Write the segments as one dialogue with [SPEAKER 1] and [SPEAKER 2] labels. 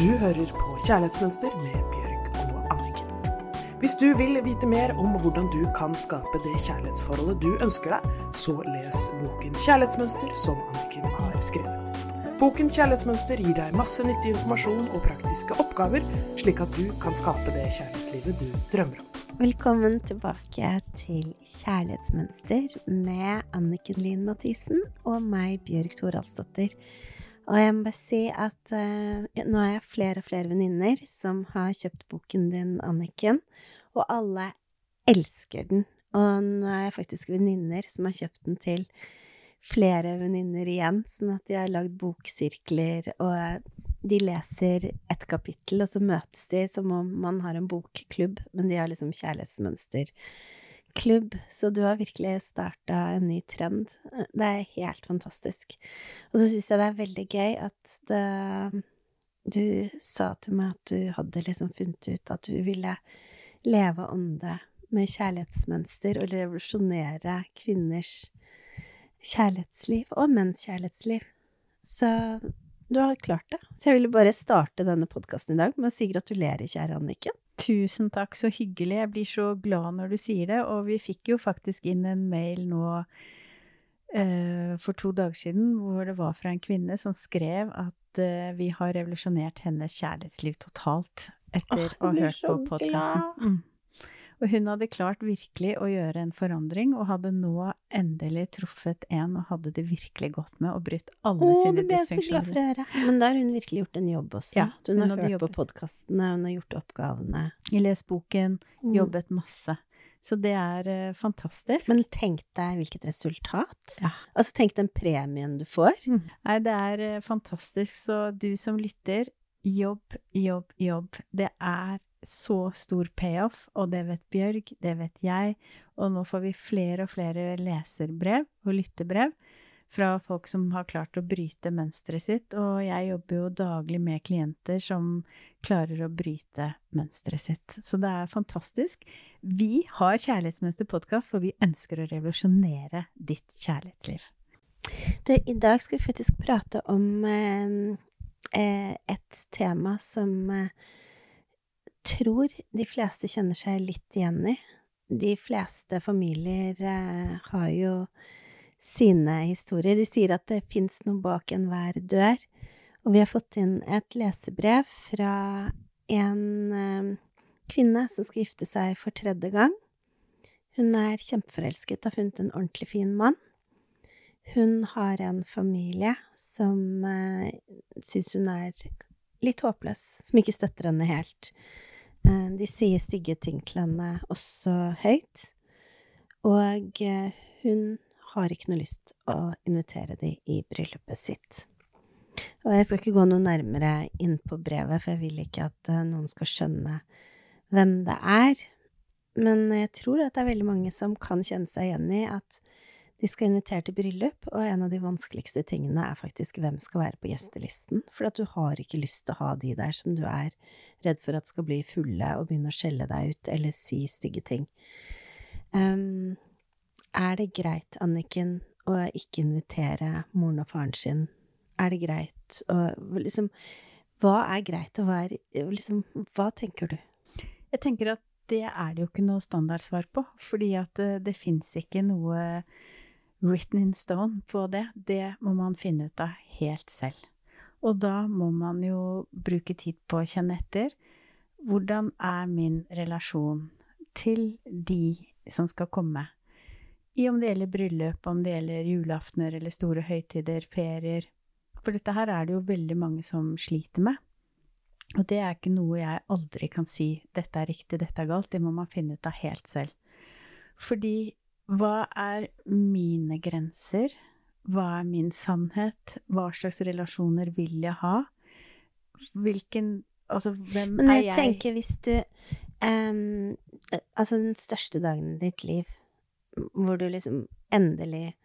[SPEAKER 1] Du hører på Kjærlighetsmønster med Bjørg og Anniken. Hvis du vil vite mer om hvordan du kan skape det kjærlighetsforholdet du ønsker deg, så les boken Kjærlighetsmønster som Anniken har skrevet. Boken Kjærlighetsmønster gir deg masse nyttig informasjon og praktiske oppgaver, slik at du kan skape det kjærlighetslivet du drømmer om.
[SPEAKER 2] Velkommen tilbake til Kjærlighetsmønster med Anniken Lien Mathisen og meg, Bjørg Thoraldsdottir. Og jeg må bare si at uh, nå har jeg flere og flere venninner som har kjøpt boken din, Anniken, og alle elsker den. Og nå er jeg faktisk venninner som har kjøpt den til flere venninner igjen, sånn at de har lagd boksirkler, og de leser et kapittel, og så møtes de som om man har en bokklubb, men de har liksom kjærlighetsmønster klubb, så du har virkelig starta en ny trend. Det er helt fantastisk. Og så syns jeg det er veldig gøy at det Du sa til meg at du hadde liksom funnet ut at du ville leve ånde med kjærlighetsmønster og revolusjonere kvinners kjærlighetsliv og menns kjærlighetsliv. Så du har klart det. Så jeg ville bare starte denne podkasten i dag med å si gratulerer, kjære Anniken.
[SPEAKER 3] Tusen takk, så hyggelig. Jeg blir så glad når du sier det. Og vi fikk jo faktisk inn en mail nå eh, for to dager siden hvor det var fra en kvinne som skrev at eh, vi har revolusjonert hennes kjærlighetsliv totalt etter oh, å ha hørt på podkasten. Mm. Og hun hadde klart virkelig å gjøre en forandring, og hadde nå endelig truffet en og hadde det virkelig godt med, og brutt alle Åh, sine dysfunksjoner.
[SPEAKER 2] Men da har hun virkelig gjort en jobb også. Ja, hun, hun har hørt jobbet. på podkastene, hun har gjort oppgavene.
[SPEAKER 3] Lest boken, mm. jobbet masse. Så det er uh, fantastisk.
[SPEAKER 2] Men tenk deg hvilket resultat. Ja. Altså tenk den premien du får. Mm.
[SPEAKER 3] Nei, det er uh, fantastisk. Så du som lytter, jobb, jobb, jobb. Det er så stor payoff, og det vet Bjørg, det vet jeg, og nå får vi flere og flere leserbrev og lyttebrev fra folk som har klart å bryte mønsteret sitt, og jeg jobber jo daglig med klienter som klarer å bryte mønsteret sitt. Så det er fantastisk. Vi har Kjærlighetsmønster-podkast, for vi ønsker å revolusjonere ditt kjærlighetsliv.
[SPEAKER 2] Du, i dag skal vi faktisk prate om eh, eh et tema som eh, tror de fleste kjenner seg litt igjen i. De fleste familier eh, har jo sine historier. De sier at det fins noe bak enhver dør. Og vi har fått inn et lesebrev fra en eh, kvinne som skal gifte seg for tredje gang. Hun er kjempeforelsket, har funnet en ordentlig fin mann. Hun har en familie som eh, syns hun er litt håpløs, som ikke støtter henne helt. Eh, de sier stygge ting til henne også høyt, og eh, hun har ikke noe lyst å invitere dem i bryllupet sitt. Og jeg skal ikke gå noe nærmere inn på brevet, for jeg vil ikke at eh, noen skal skjønne hvem det er, men jeg tror at det er veldig mange som kan kjenne seg igjen i at de skal invitere til bryllup, og en av de vanskeligste tingene er faktisk hvem skal være på gjestelisten, for at du har ikke lyst til å ha de der som du er redd for at skal bli fulle og begynne å skjelle deg ut eller si stygge ting. Um, er det greit, Anniken, å ikke invitere moren og faren sin? Er det greit å liksom Hva er greit, og hva liksom Hva tenker du?
[SPEAKER 3] Jeg tenker at det er det jo ikke noe standardsvar på, fordi at det, det fins ikke noe written in stone på det, det må man finne ut av helt selv. Og da må man jo bruke tid på å kjenne etter. Hvordan er min relasjon til de som skal komme? I om det gjelder bryllup, om det gjelder julaftener eller store høytider, ferier. For dette her er det jo veldig mange som sliter med. Og det er ikke noe jeg aldri kan si 'dette er riktig, dette er galt'. Det må man finne ut av helt selv. Fordi hva er mine grenser? Hva er min sannhet? Hva slags relasjoner vil jeg ha? Hvilken Altså, hvem
[SPEAKER 2] er jeg? er
[SPEAKER 3] jeg
[SPEAKER 2] tenker hvis du um, Altså, den største dagen i ditt liv, hvor du liksom endelig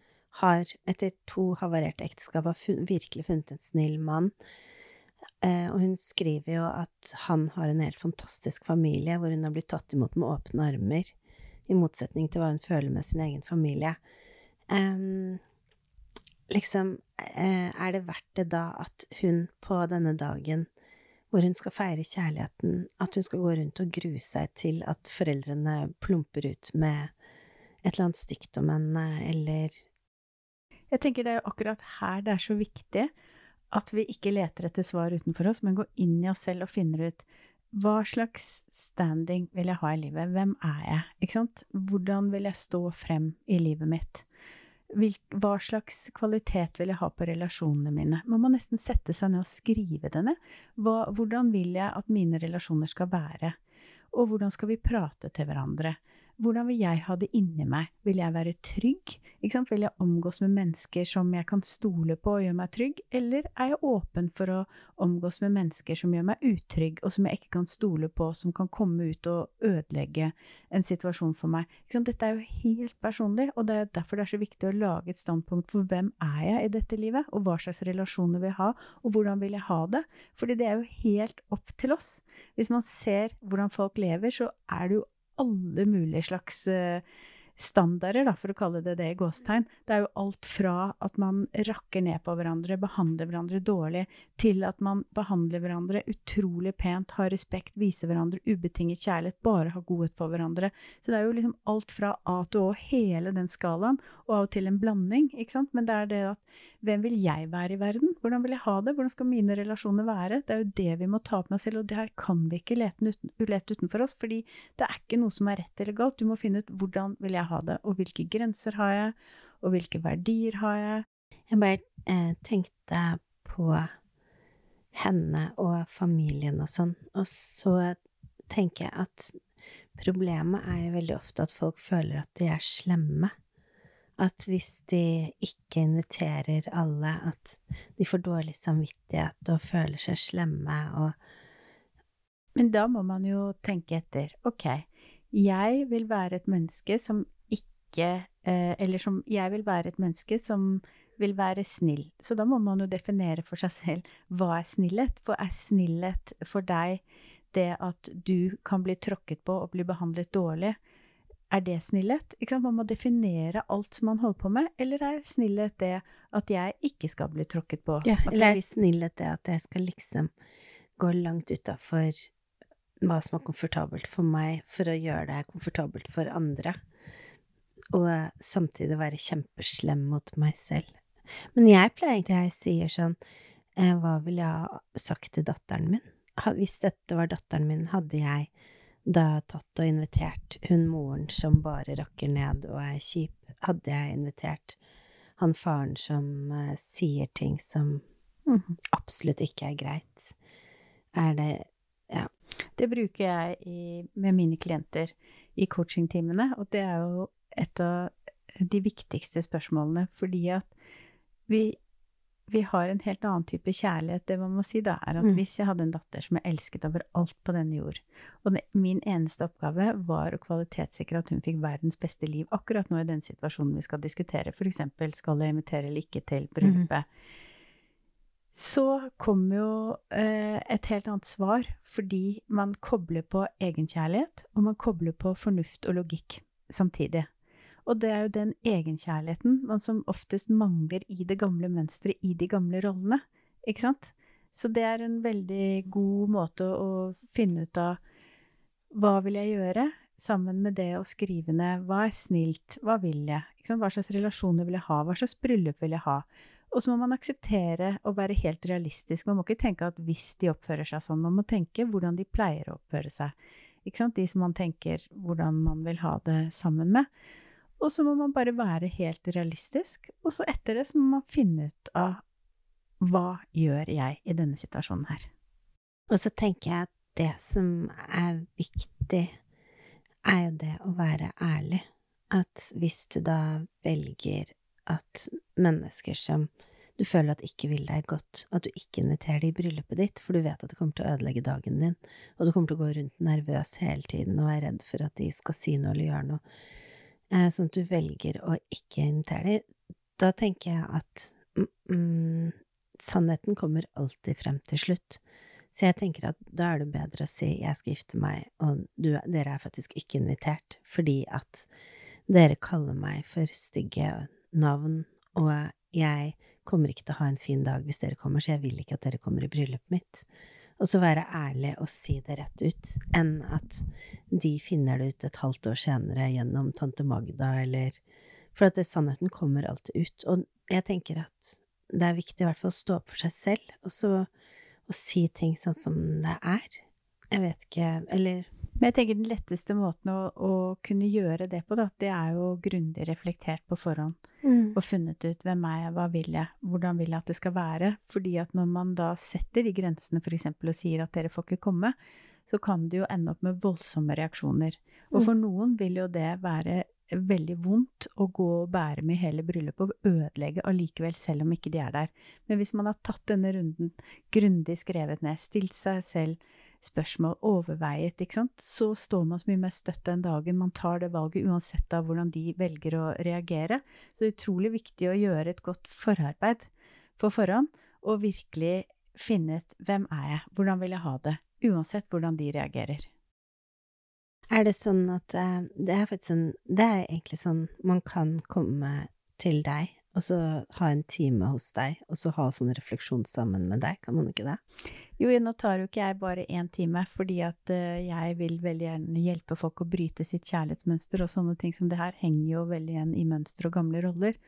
[SPEAKER 2] har, etter to havarerte ekteskap, har fun virkelig funnet en snill mann. Uh, og hun skriver jo at han har en helt fantastisk familie, hvor hun har blitt tatt imot med åpne armer i motsetning til hva hun føler med sin egen familie. Um, liksom, uh, er det verdt det da at hun på denne dagen hvor hun skal feire kjærligheten, at hun skal gå rundt og grue seg til at foreldrene plumper ut med et eller annet stygt om henne, eller
[SPEAKER 3] Jeg tenker det er akkurat her det er så viktig at vi ikke leter etter svar utenfor oss, men går inn i oss selv og finner ut hva slags standing vil jeg ha i livet? Hvem er jeg? Ikke sant? Hvordan vil jeg stå frem i livet mitt? hva slags kvalitet vil jeg ha på relasjonene mine? Man må nesten sette seg ned og skrive det ned. Hvordan vil jeg at mine relasjoner skal være? Og hvordan skal vi prate til hverandre? Hvordan vil jeg ha det inni meg? Vil jeg være trygg? Vil jeg omgås med mennesker som jeg kan stole på og gjøre meg trygg, eller er jeg åpen for å omgås med mennesker som gjør meg utrygg, og som jeg ikke kan stole på, som kan komme ut og ødelegge en situasjon for meg? Dette er jo helt personlig, og det er derfor det er så viktig å lage et standpunkt for hvem er jeg i dette livet, og hva slags relasjoner vil jeg ha, og hvordan vil jeg ha det? Fordi det er jo helt opp til oss. Hvis man ser hvordan folk lever, så er det jo alle mulige slags uh, standarder, da, for å kalle det det i gåstegn. Det er jo alt fra at man rakker ned på hverandre, behandler hverandre dårlig, til at man behandler hverandre utrolig pent, har respekt, viser hverandre ubetinget kjærlighet, bare har godhet for hverandre. Så det er jo liksom alt fra A til Å, hele den skalaen, og av og til en blanding, ikke sant. Men det er det at hvem vil jeg være i verden? Hvordan vil jeg ha det? Hvordan skal mine relasjoner være? Det er jo det vi må ta på oss selv, og det her kan vi ikke lete, uten, lete utenfor oss, fordi det er ikke noe som er rett eller galt. Du må finne ut hvordan vil jeg ha det, og hvilke grenser har jeg, og hvilke verdier har jeg?
[SPEAKER 2] Jeg bare eh, tenkte på henne og familien og sånn, og så tenker jeg at problemet er jo veldig ofte at folk føler at de er slemme at hvis de ikke inviterer alle, at de får dårlig samvittighet og føler seg slemme og
[SPEAKER 3] Men da må man jo tenke etter. Ok, jeg vil være et menneske som ikke eh, Eller som Jeg vil være et menneske som vil være snill. Så da må man jo definere for seg selv hva er snillhet? For er snillhet for deg det at du kan bli tråkket på og bli behandlet dårlig? Er det snillhet? Man må definere alt som man holder på med. Eller er snillhet det at jeg ikke skal bli tråkket på?
[SPEAKER 2] Ja, eller er snillhet det at jeg skal liksom gå langt utafor hva som er komfortabelt for meg, for å gjøre det komfortabelt for andre? Og samtidig være kjempeslem mot meg selv. Men jeg pleier egentlig, jeg sier sånn, eh, hva ville jeg ha sagt til datteren min? Hvis dette var datteren min, hadde jeg da tatt og invitert hun moren som bare rakker ned og er kjip, hadde jeg invitert han faren som uh, sier ting som mm. absolutt ikke er greit. Er det Ja.
[SPEAKER 3] Det bruker jeg i, med mine klienter i coachingtimene, og det er jo et av de viktigste spørsmålene, fordi at vi vi har en helt annen type kjærlighet. Det man må si, da, er at mm. hvis jeg hadde en datter som jeg elsket over alt på denne jord, og min eneste oppgave var å kvalitetssikre at hun fikk verdens beste liv akkurat nå i den situasjonen vi skal diskutere, f.eks. skal jeg invitere eller ikke til bryllupet, mm. Så kommer jo eh, et helt annet svar, fordi man kobler på egenkjærlighet, og man kobler på fornuft og logikk samtidig. Og det er jo den egenkjærligheten man som oftest mangler i det gamle mønsteret, i de gamle rollene. Ikke sant? Så det er en veldig god måte å finne ut av hva vil jeg gjøre, sammen med det å skrive ned hva er snilt, hva vil jeg, hva slags relasjoner vil jeg ha, hva slags bryllup vil jeg ha. Og så må man akseptere å være helt realistisk. Man må ikke tenke at hvis de oppfører seg sånn, man må tenke hvordan de pleier å oppføre seg. De som man tenker hvordan man vil ha det sammen med. Og så må man bare være helt realistisk, og så etter det så må man finne ut av hva gjør jeg i denne situasjonen her.
[SPEAKER 2] Og så tenker jeg at det som er viktig, er jo det å være ærlig. At hvis du da velger at mennesker som du føler at ikke vil deg godt, at du ikke inviterer dem i bryllupet ditt, for du vet at det kommer til å ødelegge dagen din, og du kommer til å gå rundt nervøs hele tiden og er redd for at de skal si noe eller gjøre noe, Eh, sånn at du velger å ikke invitere dem, da tenker jeg at mm, mm, sannheten kommer alltid frem til slutt. Så jeg tenker at da er det bedre å si jeg skal gifte meg, og du, dere er faktisk ikke invitert, fordi at dere kaller meg for stygge navn, og jeg kommer ikke til å ha en fin dag hvis dere kommer, så jeg vil ikke at dere kommer i bryllupet mitt. og så være ærlig og si det rett ut, enn at de finner det ut et halvt år senere gjennom tante Magda, eller For at det, sannheten kommer alltid ut. Og jeg tenker at det er viktig i hvert fall å stå opp for seg selv, og så å si ting sånn som det er. Jeg vet ikke Eller
[SPEAKER 3] men jeg tenker den letteste måten å, å kunne gjøre det på, da, det er jo grundig reflektert på forhånd.
[SPEAKER 2] mm.
[SPEAKER 3] Og funnet ut hvem er jeg, hva vil jeg, hvordan vil jeg at det skal være. Fordi at når man da setter de grensene f.eks. og sier at dere får ikke komme, så kan det jo ende opp med voldsomme reaksjoner. Og for noen vil jo det være veldig vondt å gå og bære med hele bryllupet og ødelegge allikevel, selv om ikke de er der. Men hvis man har tatt denne runden, grundig skrevet ned, stilt seg selv spørsmål, overveiet, ikke sant, så står man så mye mer støtt den dagen man tar det valget, uansett av hvordan de velger å reagere. Så det er utrolig viktig å gjøre et godt forarbeid på forhånd, og virkelig finne ut hvem er jeg, hvordan vil jeg ha det, uansett hvordan de reagerer.
[SPEAKER 2] Er det sånn at eh, Det er sånn Det er egentlig sånn man kan komme til deg, og så ha en time hos deg, og så ha sånn refleksjon sammen med deg, kan man ikke det?
[SPEAKER 3] Jo, nå tar jo ikke jeg bare én time, fordi at uh, jeg vil veldig gjerne hjelpe folk å bryte sitt kjærlighetsmønster, og sånne ting som det her henger jo veldig igjen i mønstre og gamle roller.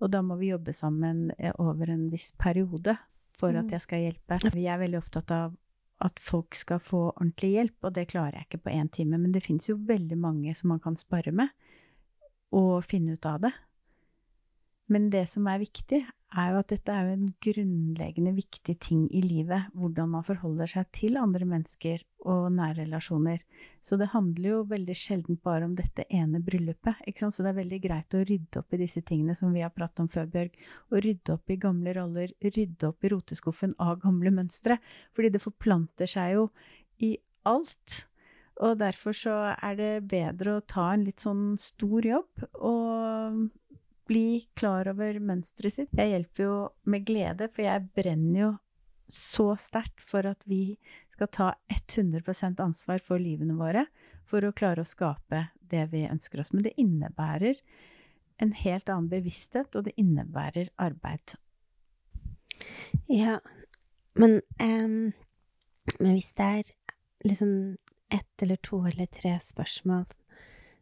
[SPEAKER 3] Og da må vi jobbe sammen uh, over en viss periode for
[SPEAKER 2] Mm.
[SPEAKER 3] at jeg skal hjelpe. Vi er veldig opptatt av at folk skal få ordentlig hjelp, og det klarer jeg ikke på én time. Men det fins jo veldig mange som man kan spare med, og finne ut av det. Men det som er viktig, er jo at dette er en grunnleggende viktig ting i livet. Hvordan man forholder seg til andre mennesker og nære relasjoner. Så det handler jo veldig sjelden bare om dette ene bryllupet. Så det er veldig greit å rydde opp i disse tingene som vi har pratet om før, Bjørg. Å rydde opp i gamle roller, rydde opp i roteskuffen av gamle mønstre. Fordi det forplanter seg jo i alt. Og derfor så er det bedre å ta en litt sånn stor jobb og bli klar over mønsteret sitt. Jeg hjelper jo med glede, for jeg brenner jo så sterkt for at vi skal ta 100% ansvar for livene våre for å klare å skape det vi ønsker oss. Men det innebærer en helt annen bevissthet, og det innebærer arbeid.
[SPEAKER 2] Ja, men, um, men hvis det er liksom ett eller to eller tre spørsmål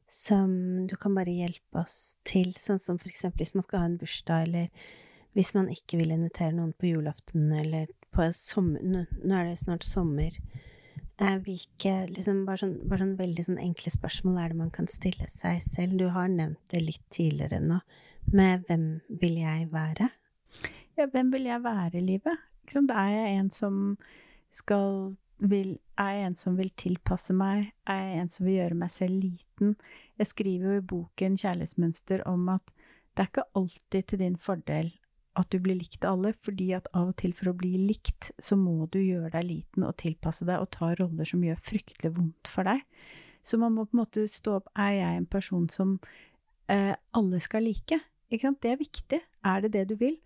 [SPEAKER 2] som du kan bare hjelpe oss til, sånn som for eksempel hvis man skal ha en bursdag, eller hvis man ikke vil invitere noen på julaften, eller på sommer Nå er det snart sommer. Eh, hvilke liksom bare sånn, bare sånn veldig sånn enkle spørsmål er det man kan stille seg selv? Du har nevnt det litt tidligere nå, med hvem vil jeg være?
[SPEAKER 3] Ja, hvem vil jeg være i livet? Sant? Er jeg en som skal vil, Er jeg en som vil tilpasse meg? Er jeg en som vil gjøre meg selv liten? Jeg skriver jo i boken Kjærlighetsmønster om at det er ikke alltid til din fordel at du blir likt av alle, fordi at av og til for å bli likt, så må du gjøre deg liten og tilpasse deg og ta roller som gjør fryktelig vondt for deg. Så man må på en måte stå opp Er jeg en person som eh, alle skal like? Ikke sant? Det er viktig. Er det det du vil?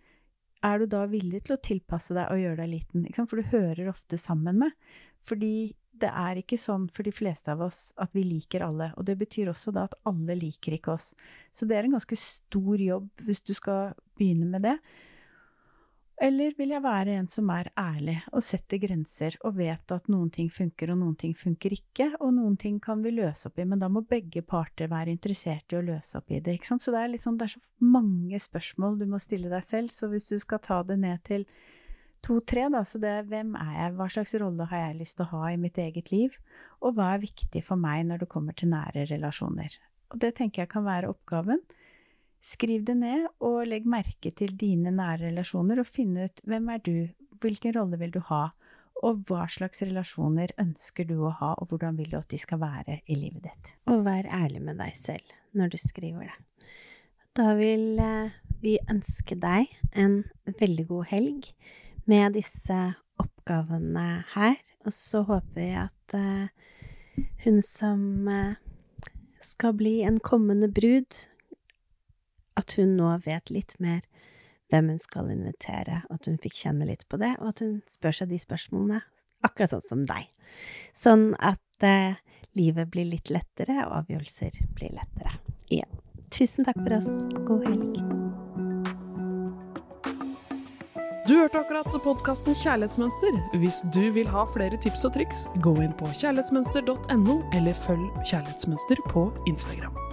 [SPEAKER 3] Er du da villig til å tilpasse deg og gjøre deg liten? For du hører ofte sammen med. Fordi det er ikke sånn for de fleste av oss at vi liker alle. Og det betyr også da at alle liker ikke oss. Så det er en ganske stor jobb hvis du skal begynne med det. Eller vil jeg være en som er ærlig og setter grenser og vet at noen ting funker og noen ting funker ikke, og noen ting kan vi løse opp i, men da må begge parter være interessert i å løse opp i det. ikke sant? Så det er, liksom, det er så mange spørsmål du må stille deg selv, så hvis du skal ta det ned til to-tre, da, så det er hvem er jeg, hva slags rolle har jeg lyst til å ha i mitt eget liv, og hva er viktig for meg når det kommer til nære relasjoner. Og det tenker jeg kan være oppgaven. Skriv det ned, og legg merke til dine nære relasjoner, og finn ut hvem er du, hvilken rolle vil du ha, og hva slags relasjoner ønsker du å ha, og hvordan vil du at de skal være i livet ditt.
[SPEAKER 2] Og vær ærlig med deg selv når du skriver det. Da vil eh, vi ønske deg en veldig god helg med disse oppgavene her, og så håper vi at eh, hun som eh, skal bli en kommende brud, at hun nå vet litt mer hvem hun skal invitere, at hun fikk kjenne litt på det, og at hun spør seg de spørsmålene, akkurat sånn som deg. Sånn at eh, livet blir litt lettere, og avgjørelser blir lettere. Ja. Tusen takk for oss. God helg.
[SPEAKER 1] Du hørte akkurat podkasten Kjærlighetsmønster. Hvis du vil ha flere tips og triks, gå inn på kjærlighetsmønster.no, eller følg Kjærlighetsmønster på Instagram.